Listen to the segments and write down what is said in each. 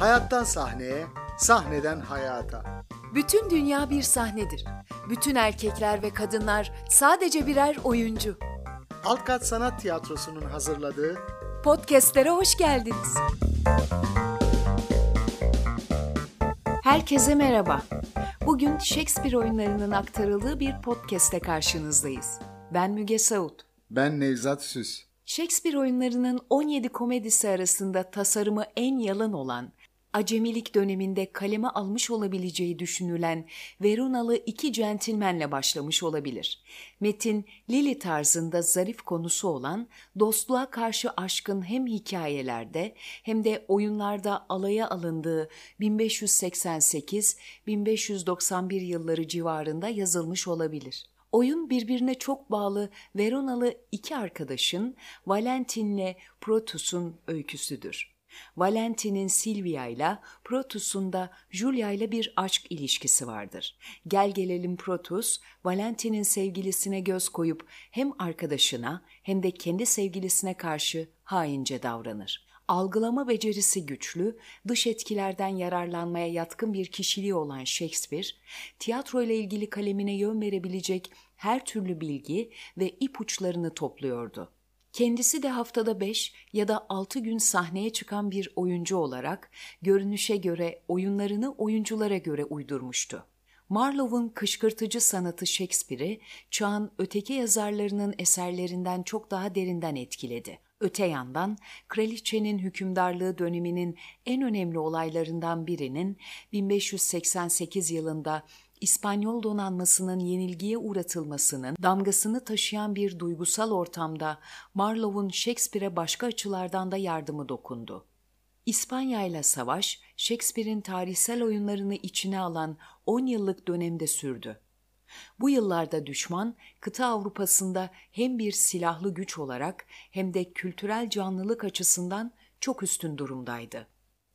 Hayattan sahneye, sahneden hayata. Bütün dünya bir sahnedir. Bütün erkekler ve kadınlar sadece birer oyuncu. Altkat Sanat Tiyatrosu'nun hazırladığı Podcast'lere hoş geldiniz. Herkese merhaba. Bugün Shakespeare oyunlarının aktarıldığı bir podcast'te karşınızdayız. Ben Müge Saut. Ben Nevzat Süs. Shakespeare oyunlarının 17 komedisi arasında tasarımı en yalın olan acemilik döneminde kaleme almış olabileceği düşünülen Verunalı iki centilmenle başlamış olabilir. Metin, Lily tarzında zarif konusu olan dostluğa karşı aşkın hem hikayelerde hem de oyunlarda alaya alındığı 1588-1591 yılları civarında yazılmış olabilir. Oyun birbirine çok bağlı Veronalı iki arkadaşın Valentin'le Protus'un öyküsüdür. Valentin'in Silvia ile Protus'un da Julia ile bir aşk ilişkisi vardır. Gel gelelim Protus, Valentin'in sevgilisine göz koyup hem arkadaşına hem de kendi sevgilisine karşı haince davranır. Algılama becerisi güçlü, dış etkilerden yararlanmaya yatkın bir kişiliği olan Shakespeare, tiyatro ile ilgili kalemine yön verebilecek her türlü bilgi ve ipuçlarını topluyordu. Kendisi de haftada 5 ya da 6 gün sahneye çıkan bir oyuncu olarak görünüşe göre oyunlarını oyunculara göre uydurmuştu. Marlowe'un kışkırtıcı sanatı Shakespeare'i çağın öteki yazarlarının eserlerinden çok daha derinden etkiledi. Öte yandan kraliçenin hükümdarlığı döneminin en önemli olaylarından birinin 1588 yılında İspanyol donanmasının yenilgiye uğratılmasının damgasını taşıyan bir duygusal ortamda Marlowe'un Shakespeare'e başka açılardan da yardımı dokundu. İspanya ile savaş, Shakespeare'in tarihsel oyunlarını içine alan 10 yıllık dönemde sürdü. Bu yıllarda düşman, kıta Avrupa'sında hem bir silahlı güç olarak hem de kültürel canlılık açısından çok üstün durumdaydı.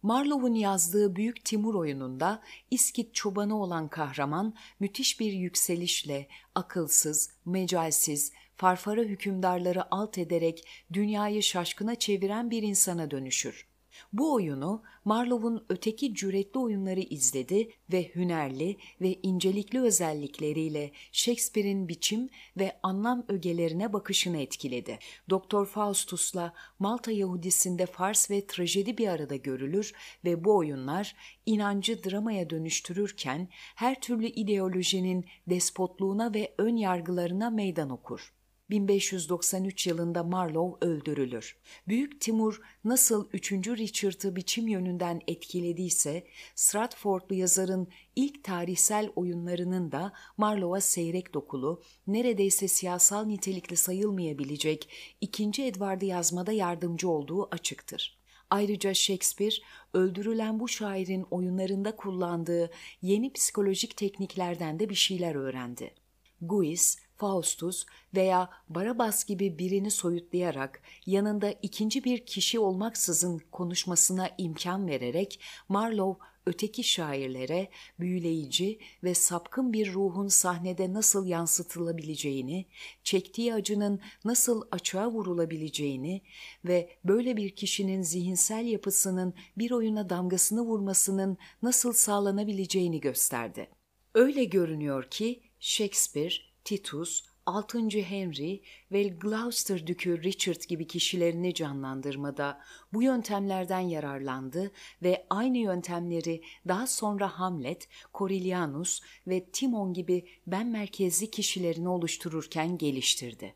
Marlowe'un yazdığı Büyük Timur oyununda İskit çobanı olan kahraman müthiş bir yükselişle akılsız, mecalsiz, farfara hükümdarları alt ederek dünyayı şaşkına çeviren bir insana dönüşür. Bu oyunu Marlowe'un öteki cüretli oyunları izledi ve hünerli ve incelikli özellikleriyle Shakespeare'in biçim ve anlam ögelerine bakışını etkiledi. Doktor Faustus'la Malta Yahudisinde fars ve trajedi bir arada görülür ve bu oyunlar inancı dramaya dönüştürürken her türlü ideolojinin despotluğuna ve ön yargılarına meydan okur. 1593 yılında Marlowe öldürülür. Büyük Timur nasıl 3. Richard'ı biçim yönünden etkilediyse, Stratfordlu yazarın ilk tarihsel oyunlarının da Marlowe'a seyrek dokulu, neredeyse siyasal nitelikli sayılmayabilecek 2. Edward'ı yazmada yardımcı olduğu açıktır. Ayrıca Shakespeare, öldürülen bu şairin oyunlarında kullandığı yeni psikolojik tekniklerden de bir şeyler öğrendi. Guis, Faustus veya Barabas gibi birini soyutlayarak yanında ikinci bir kişi olmaksızın konuşmasına imkan vererek Marlowe öteki şairlere büyüleyici ve sapkın bir ruhun sahnede nasıl yansıtılabileceğini, çektiği acının nasıl açığa vurulabileceğini ve böyle bir kişinin zihinsel yapısının bir oyuna damgasını vurmasının nasıl sağlanabileceğini gösterdi. Öyle görünüyor ki Shakespeare Titus, 6. Henry ve Gloucester Dükü Richard gibi kişilerini canlandırmada bu yöntemlerden yararlandı ve aynı yöntemleri daha sonra Hamlet, Coriolanus ve Timon gibi ben merkezli kişilerini oluştururken geliştirdi.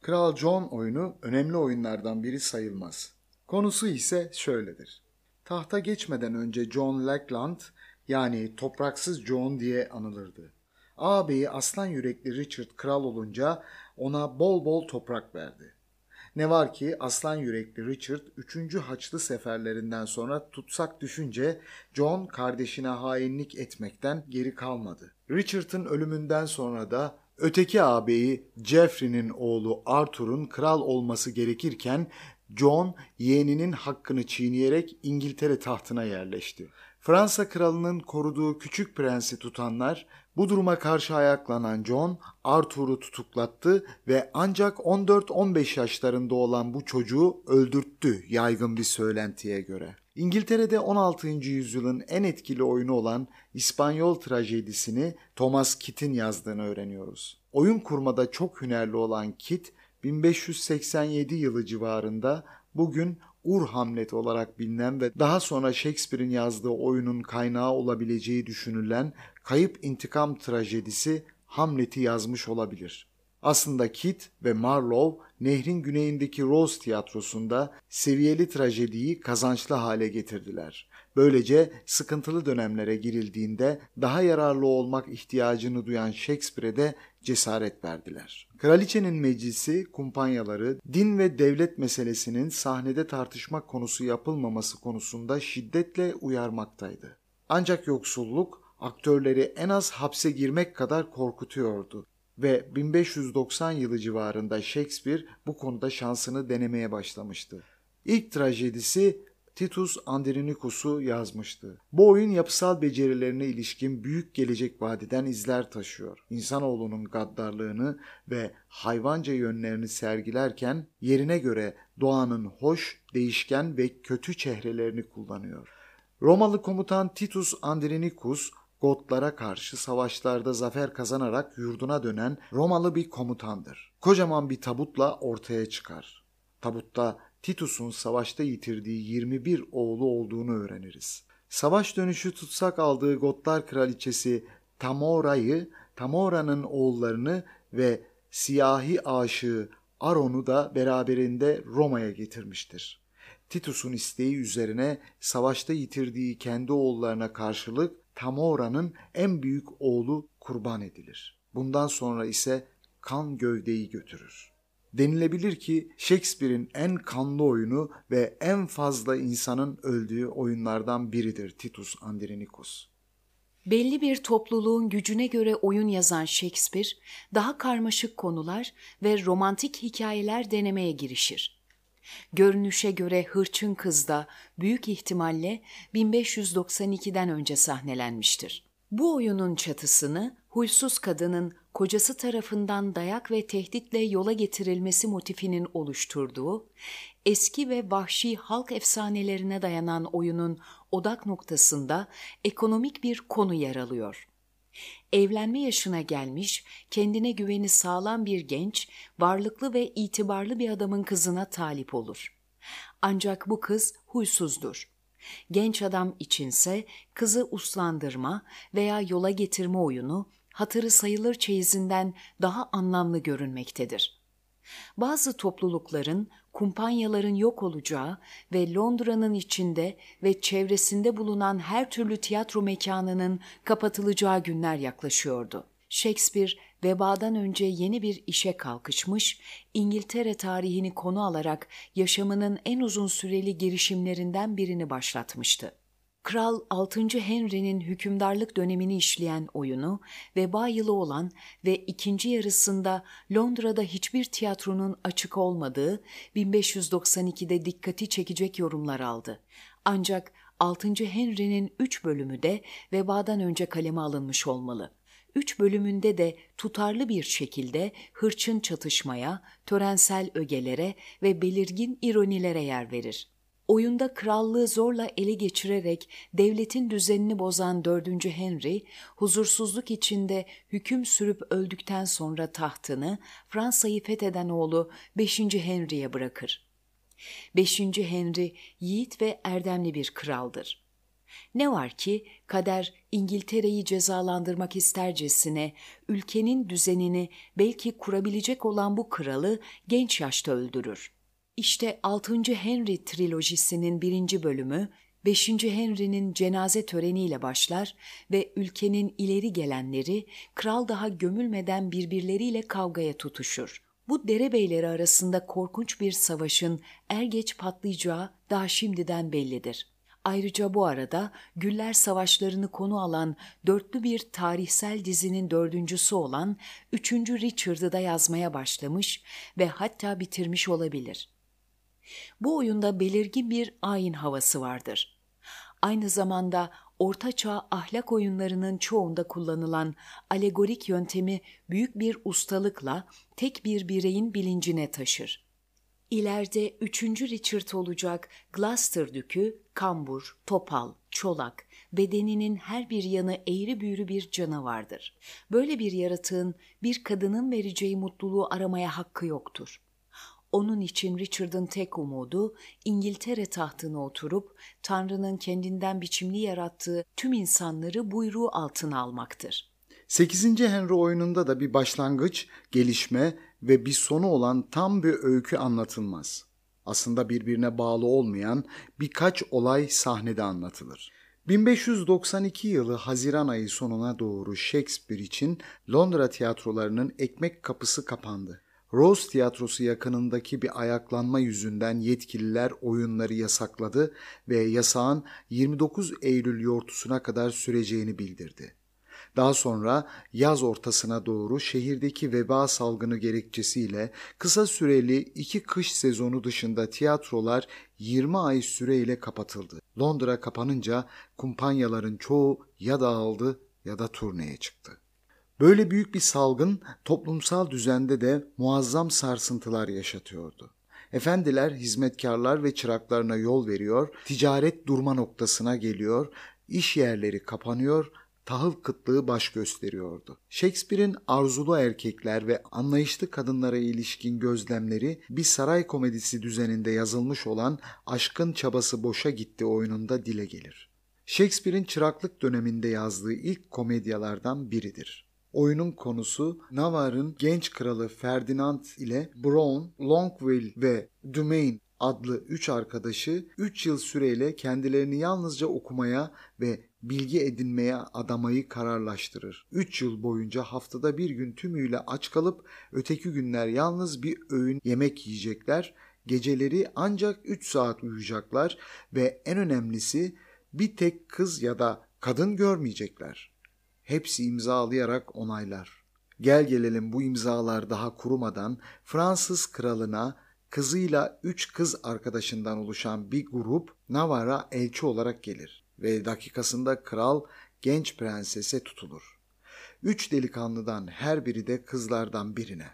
Kral John oyunu önemli oyunlardan biri sayılmaz. Konusu ise şöyledir. Tahta geçmeden önce John Lackland yani topraksız John diye anılırdı. Ağabeyi aslan yürekli Richard kral olunca ona bol bol toprak verdi. Ne var ki aslan yürekli Richard 3. Haçlı seferlerinden sonra tutsak düşünce John kardeşine hainlik etmekten geri kalmadı. Richard'ın ölümünden sonra da öteki ağabeyi Geoffrey'nin oğlu Arthur'un kral olması gerekirken John yeğeninin hakkını çiğneyerek İngiltere tahtına yerleşti. Fransa kralının koruduğu küçük prensi tutanlar Bu duruma karşı ayaklanan John, Arthur'u tutuklattı ve ancak 14-15 yaşlarında olan bu çocuğu öldürttü yaygın bir söylentiye göre. İngiltere'de 16. yüzyılın en etkili oyunu olan İspanyol trajedisini Thomas Kitt'in yazdığını öğreniyoruz. Oyun kurmada çok hünerli olan Kitt, 1587 yılı civarında bugün Ur Hamlet olarak bilinen ve daha sonra Shakespeare'in yazdığı oyunun kaynağı olabileceği düşünülen kayıp intikam trajedisi Hamlet'i yazmış olabilir. Aslında Kit ve Marlowe nehrin güneyindeki Rose tiyatrosunda seviyeli trajediyi kazançlı hale getirdiler. Böylece sıkıntılı dönemlere girildiğinde daha yararlı olmak ihtiyacını duyan Shakespeare'e de cesaret verdiler. Kraliçenin meclisi, kumpanyaları, din ve devlet meselesinin sahnede tartışmak konusu yapılmaması konusunda şiddetle uyarmaktaydı. Ancak yoksulluk aktörleri en az hapse girmek kadar korkutuyordu ve 1590 yılı civarında Shakespeare bu konuda şansını denemeye başlamıştı. İlk trajedisi Titus Andronicus'u yazmıştı. Bu oyun yapısal becerilerine ilişkin büyük gelecek vadiden izler taşıyor. İnsanoğlunun gaddarlığını ve hayvanca yönlerini sergilerken yerine göre doğanın hoş, değişken ve kötü çehrelerini kullanıyor. Romalı komutan Titus Andronicus Gotlara karşı savaşlarda zafer kazanarak yurduna dönen Romalı bir komutandır. Kocaman bir tabutla ortaya çıkar. Tabutta Titus'un savaşta yitirdiği 21 oğlu olduğunu öğreniriz. Savaş dönüşü tutsak aldığı Gotlar kraliçesi Tamora'yı, Tamora'nın oğullarını ve siyahi aşığı Aron'u da beraberinde Roma'ya getirmiştir. Titus'un isteği üzerine savaşta yitirdiği kendi oğullarına karşılık Tamora'nın en büyük oğlu kurban edilir. Bundan sonra ise kan gövdeyi götürür. Denilebilir ki Shakespeare'in en kanlı oyunu ve en fazla insanın öldüğü oyunlardan biridir Titus Andronicus. Belli bir topluluğun gücüne göre oyun yazan Shakespeare, daha karmaşık konular ve romantik hikayeler denemeye girişir. Görünüşe göre Hırçın Kız da büyük ihtimalle 1592'den önce sahnelenmiştir. Bu oyunun çatısını huysuz kadının kocası tarafından dayak ve tehditle yola getirilmesi motifinin oluşturduğu, eski ve vahşi halk efsanelerine dayanan oyunun odak noktasında ekonomik bir konu yer alıyor. Evlenme yaşına gelmiş, kendine güveni sağlam bir genç, varlıklı ve itibarlı bir adamın kızına talip olur. Ancak bu kız huysuzdur. Genç adam içinse kızı uslandırma veya yola getirme oyunu hatırı sayılır çeyizinden daha anlamlı görünmektedir. Bazı toplulukların, kumpanyaların yok olacağı ve Londra'nın içinde ve çevresinde bulunan her türlü tiyatro mekanının kapatılacağı günler yaklaşıyordu. Shakespeare vebadan önce yeni bir işe kalkışmış, İngiltere tarihini konu alarak yaşamının en uzun süreli girişimlerinden birini başlatmıştı. Kral 6. Henry'nin hükümdarlık dönemini işleyen oyunu, veba yılı olan ve ikinci yarısında Londra'da hiçbir tiyatronun açık olmadığı 1592'de dikkati çekecek yorumlar aldı. Ancak 6. Henry'nin 3 bölümü de vebadan önce kaleme alınmış olmalı. Üç bölümünde de tutarlı bir şekilde hırçın çatışmaya, törensel ögelere ve belirgin ironilere yer verir. Oyunda krallığı zorla ele geçirerek devletin düzenini bozan 4. Henry, huzursuzluk içinde hüküm sürüp öldükten sonra tahtını Fransa'yı fetheden oğlu 5. Henry'e bırakır. 5. Henry yiğit ve erdemli bir kraldır. Ne var ki kader İngiltere'yi cezalandırmak istercesine ülkenin düzenini belki kurabilecek olan bu kralı genç yaşta öldürür. İşte 6. Henry trilojisinin birinci bölümü 5. Henry'nin cenaze töreniyle başlar ve ülkenin ileri gelenleri kral daha gömülmeden birbirleriyle kavgaya tutuşur. Bu derebeyleri arasında korkunç bir savaşın er geç patlayacağı daha şimdiden bellidir. Ayrıca bu arada Güller Savaşlarını konu alan dörtlü bir tarihsel dizinin dördüncüsü olan 3. Richard'ı da yazmaya başlamış ve hatta bitirmiş olabilir. Bu oyunda belirgin bir ayin havası vardır. Aynı zamanda ortaçağ ahlak oyunlarının çoğunda kullanılan alegorik yöntemi büyük bir ustalıkla tek bir bireyin bilincine taşır. İleride 3. Richard olacak Gloucester Dükü, kambur, topal, çolak, bedeninin her bir yanı eğri büğrü bir canavardır. Böyle bir yaratığın bir kadının vereceği mutluluğu aramaya hakkı yoktur. Onun için Richard'ın tek umudu İngiltere tahtına oturup Tanrı'nın kendinden biçimli yarattığı tüm insanları buyruğu altına almaktır. 8. Henry oyununda da bir başlangıç, gelişme ve bir sonu olan tam bir öykü anlatılmaz. Aslında birbirine bağlı olmayan birkaç olay sahnede anlatılır. 1592 yılı Haziran ayı sonuna doğru Shakespeare için Londra tiyatrolarının ekmek kapısı kapandı. Rose Tiyatrosu yakınındaki bir ayaklanma yüzünden yetkililer oyunları yasakladı ve yasağın 29 Eylül yortusuna kadar süreceğini bildirdi. Daha sonra yaz ortasına doğru şehirdeki veba salgını gerekçesiyle kısa süreli iki kış sezonu dışında tiyatrolar 20 ay süreyle kapatıldı. Londra kapanınca kumpanyaların çoğu ya dağıldı ya da turneye çıktı. Böyle büyük bir salgın toplumsal düzende de muazzam sarsıntılar yaşatıyordu. Efendiler, hizmetkarlar ve çıraklarına yol veriyor, ticaret durma noktasına geliyor, iş yerleri kapanıyor, tahıl kıtlığı baş gösteriyordu. Shakespeare'in arzulu erkekler ve anlayışlı kadınlara ilişkin gözlemleri bir saray komedisi düzeninde yazılmış olan Aşkın Çabası Boşa Gitti oyununda dile gelir. Shakespeare'in çıraklık döneminde yazdığı ilk komedyalardan biridir. Oyunun konusu Navarre'ın genç kralı Ferdinand ile Brown, Longueville ve Dumain adlı üç arkadaşı 3 yıl süreyle kendilerini yalnızca okumaya ve bilgi edinmeye adamayı kararlaştırır. 3 yıl boyunca haftada bir gün tümüyle aç kalıp öteki günler yalnız bir öğün yemek yiyecekler, geceleri ancak 3 saat uyuyacaklar ve en önemlisi bir tek kız ya da kadın görmeyecekler. Hepsi imzalayarak onaylar. Gel gelelim bu imzalar daha kurumadan Fransız kralına kızıyla üç kız arkadaşından oluşan bir grup Navarra elçi olarak gelir ve dakikasında kral genç prensese tutulur. Üç delikanlıdan her biri de kızlardan birine.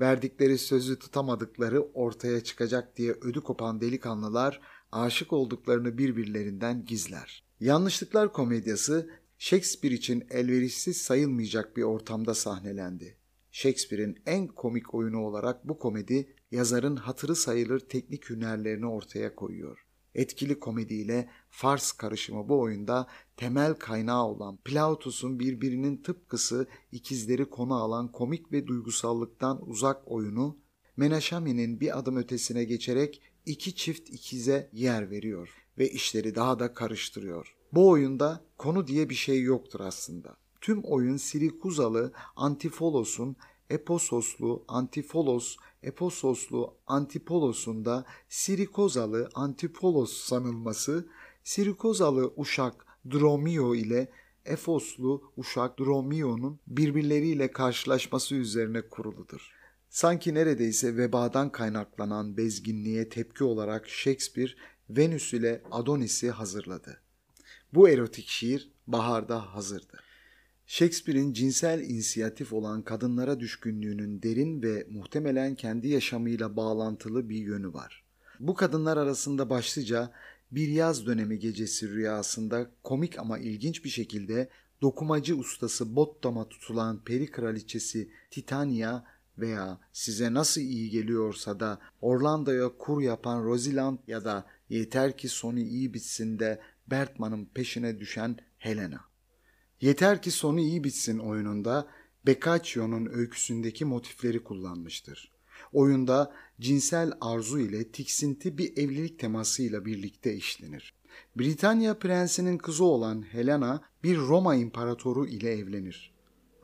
Verdikleri sözü tutamadıkları ortaya çıkacak diye ödü kopan delikanlılar aşık olduklarını birbirlerinden gizler. Yanlışlıklar komedyası Shakespeare için elverişsiz sayılmayacak bir ortamda sahnelendi. Shakespeare'in en komik oyunu olarak bu komedi yazarın hatırı sayılır teknik hünerlerini ortaya koyuyor. Etkili komediyle fars karışımı bu oyunda temel kaynağı olan Plautus'un birbirinin tıpkısı ikizleri konu alan komik ve duygusallıktan uzak oyunu Menaşami'nin bir adım ötesine geçerek iki çift ikize yer veriyor ve işleri daha da karıştırıyor. Bu oyunda konu diye bir şey yoktur aslında. Tüm oyun Sirikuzalı Antifolos'un Epososlu Antifolos Epososlu Antipolos'un da Sirikozalı Antipolos sanılması, Sirikozalı uşak Dromio ile Efoslu uşak Dromio'nun birbirleriyle karşılaşması üzerine kuruludur. Sanki neredeyse vebadan kaynaklanan bezginliğe tepki olarak Shakespeare Venüs ile Adonis'i hazırladı. Bu erotik şiir baharda hazırdı. Shakespeare'in cinsel inisiyatif olan kadınlara düşkünlüğünün derin ve muhtemelen kendi yaşamıyla bağlantılı bir yönü var. Bu kadınlar arasında başlıca bir yaz dönemi gecesi rüyasında komik ama ilginç bir şekilde dokumacı ustası Bottom'a tutulan peri kraliçesi Titania veya size nasıl iyi geliyorsa da Orlando'ya kur yapan Rosalind ya da yeter ki sonu iyi bitsin de Bertman'ın peşine düşen Helena. Yeter ki sonu iyi bitsin oyununda Beccaccio'nun öyküsündeki motifleri kullanmıştır. Oyunda cinsel arzu ile tiksinti bir evlilik temasıyla birlikte işlenir. Britanya prensinin kızı olan Helena bir Roma imparatoru ile evlenir.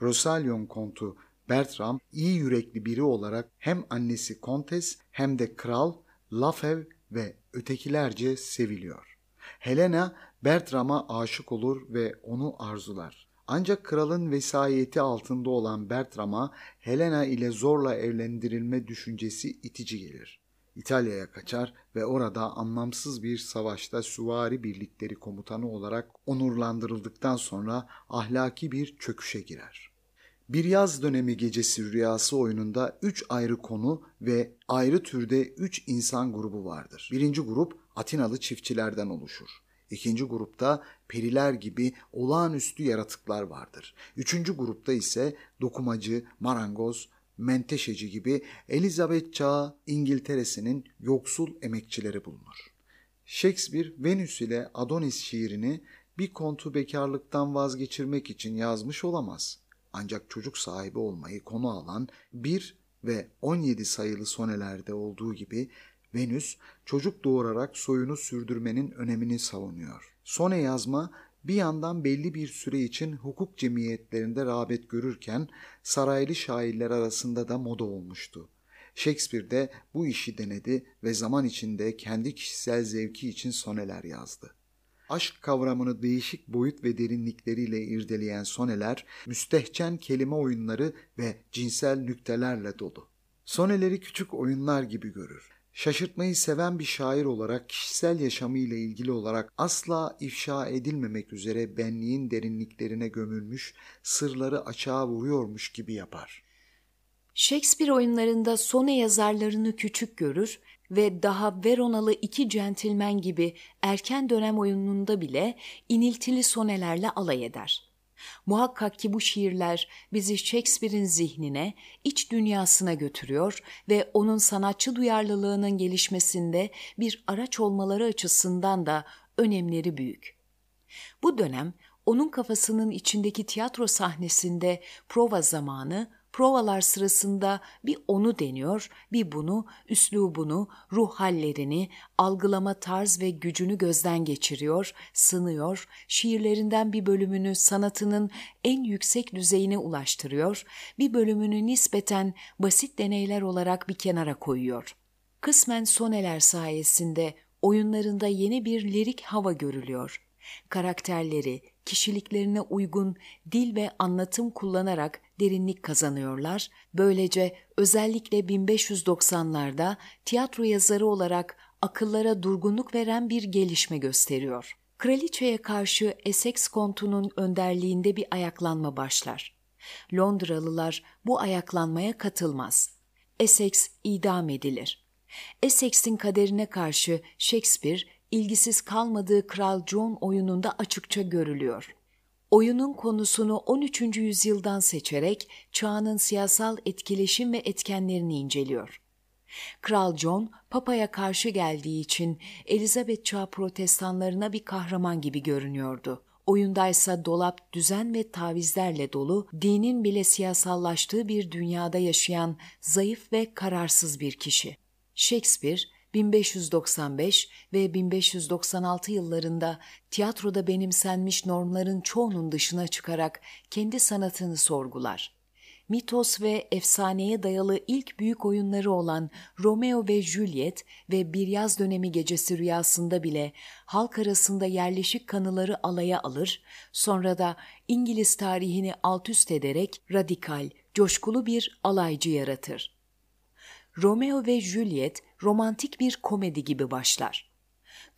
Rosalion kontu Bertram iyi yürekli biri olarak hem annesi kontes hem de kral, Lafev ve ötekilerce seviliyor. Helena Bertram'a aşık olur ve onu arzular. Ancak kralın vesayeti altında olan Bertram'a Helena ile zorla evlendirilme düşüncesi itici gelir. İtalya'ya kaçar ve orada anlamsız bir savaşta süvari birlikleri komutanı olarak onurlandırıldıktan sonra ahlaki bir çöküşe girer. Bir yaz dönemi gecesi rüyası oyununda üç ayrı konu ve ayrı türde üç insan grubu vardır. Birinci grup Atinalı çiftçilerden oluşur. İkinci grupta periler gibi olağanüstü yaratıklar vardır. Üçüncü grupta ise dokumacı, marangoz, menteşeci gibi Elizabeth çağı İngiltere'sinin yoksul emekçileri bulunur. Shakespeare Venüs ile Adonis şiirini bir kontu bekarlıktan vazgeçirmek için yazmış olamaz. Ancak çocuk sahibi olmayı konu alan 1 ve 17 sayılı sonelerde olduğu gibi Venüs çocuk doğurarak soyunu sürdürmenin önemini savunuyor. Sone yazma bir yandan belli bir süre için hukuk cemiyetlerinde rağbet görürken saraylı şairler arasında da moda olmuştu. Shakespeare de bu işi denedi ve zaman içinde kendi kişisel zevki için soneler yazdı. Aşk kavramını değişik boyut ve derinlikleriyle irdeleyen soneler, müstehcen kelime oyunları ve cinsel nüktelerle dolu. Soneleri küçük oyunlar gibi görür. Şaşırtmayı seven bir şair olarak kişisel yaşamı ile ilgili olarak asla ifşa edilmemek üzere benliğin derinliklerine gömülmüş, sırları açığa vuruyormuş gibi yapar. Shakespeare oyunlarında sone yazarlarını küçük görür ve daha Veronalı iki centilmen gibi erken dönem oyununda bile iniltili sonelerle alay eder. Muhakkak ki bu şiirler bizi Shakespeare'in zihnine, iç dünyasına götürüyor ve onun sanatçı duyarlılığının gelişmesinde bir araç olmaları açısından da önemleri büyük. Bu dönem onun kafasının içindeki tiyatro sahnesinde prova zamanı provalar sırasında bir onu deniyor, bir bunu, üslubunu, ruh hallerini, algılama tarz ve gücünü gözden geçiriyor, sınıyor, şiirlerinden bir bölümünü sanatının en yüksek düzeyine ulaştırıyor, bir bölümünü nispeten basit deneyler olarak bir kenara koyuyor. Kısmen soneler sayesinde oyunlarında yeni bir lirik hava görülüyor. Karakterleri, kişiliklerine uygun dil ve anlatım kullanarak derinlik kazanıyorlar. Böylece özellikle 1590'larda tiyatro yazarı olarak akıllara durgunluk veren bir gelişme gösteriyor. Kraliçeye karşı Essex kontunun önderliğinde bir ayaklanma başlar. Londralılar bu ayaklanmaya katılmaz. Essex idam edilir. Essex'in kaderine karşı Shakespeare ilgisiz kalmadığı Kral John oyununda açıkça görülüyor. Oyunun konusunu 13. yüzyıldan seçerek çağının siyasal etkileşim ve etkenlerini inceliyor. Kral John, Papa'ya karşı geldiği için Elizabeth çağı protestanlarına bir kahraman gibi görünüyordu. Oyundaysa dolap, düzen ve tavizlerle dolu, dinin bile siyasallaştığı bir dünyada yaşayan zayıf ve kararsız bir kişi. Shakespeare, 1595 ve 1596 yıllarında tiyatroda benimsenmiş normların çoğunun dışına çıkarak kendi sanatını sorgular. Mitos ve efsaneye dayalı ilk büyük oyunları olan Romeo ve Juliet ve Bir Yaz Dönemi Gecesi Rüyasında bile halk arasında yerleşik kanıları alaya alır, sonra da İngiliz tarihini alt üst ederek radikal, coşkulu bir alaycı yaratır. Romeo ve Juliet romantik bir komedi gibi başlar.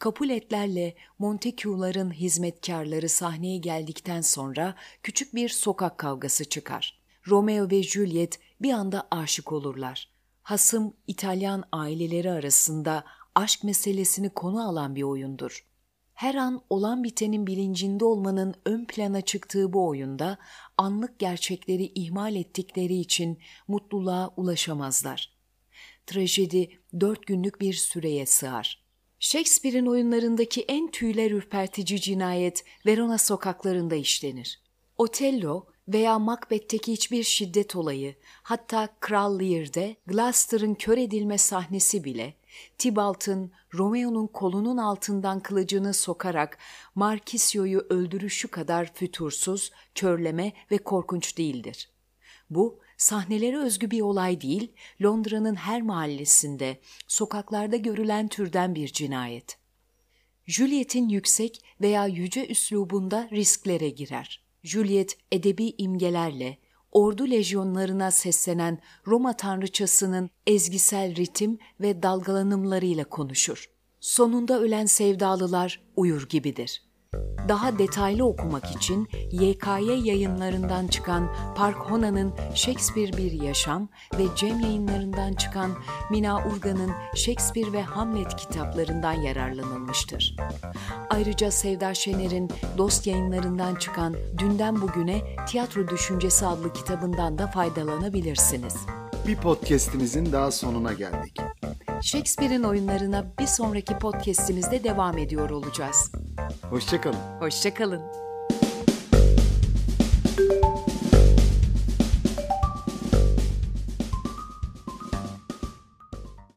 Capuletlerle Montague'ların hizmetkarları sahneye geldikten sonra küçük bir sokak kavgası çıkar. Romeo ve Juliet bir anda aşık olurlar. Hasım İtalyan aileleri arasında aşk meselesini konu alan bir oyundur. Her an olan bitenin bilincinde olmanın ön plana çıktığı bu oyunda anlık gerçekleri ihmal ettikleri için mutluluğa ulaşamazlar trajedi dört günlük bir süreye sığar. Shakespeare'in oyunlarındaki en tüyler ürpertici cinayet Verona sokaklarında işlenir. Otello veya Macbeth'teki hiçbir şiddet olayı, hatta Kral Lear'de Gloucester'ın kör edilme sahnesi bile, Tybalt'ın Romeo'nun kolunun altından kılıcını sokarak Markisio'yu öldürüşü kadar fütursuz, körleme ve korkunç değildir. Bu, sahnelere özgü bir olay değil, Londra'nın her mahallesinde, sokaklarda görülen türden bir cinayet. Juliet'in yüksek veya yüce üslubunda risklere girer. Juliet edebi imgelerle, ordu lejyonlarına seslenen Roma tanrıçasının ezgisel ritim ve dalgalanımlarıyla konuşur. Sonunda ölen sevdalılar uyur gibidir. Daha detaylı okumak için YKY yayınlarından çıkan Park Hona'nın Shakespeare Bir Yaşam ve Cem yayınlarından çıkan Mina Urgan'ın Shakespeare ve Hamlet kitaplarından yararlanılmıştır. Ayrıca Sevda Şener'in Dost yayınlarından çıkan Dünden Bugüne Tiyatro Düşüncesi adlı kitabından da faydalanabilirsiniz. Bir podcast'imizin daha sonuna geldik. Shakespeare'in oyunlarına bir sonraki podcast'imizde devam ediyor olacağız. Hoşçakalın. Hoşçakalın.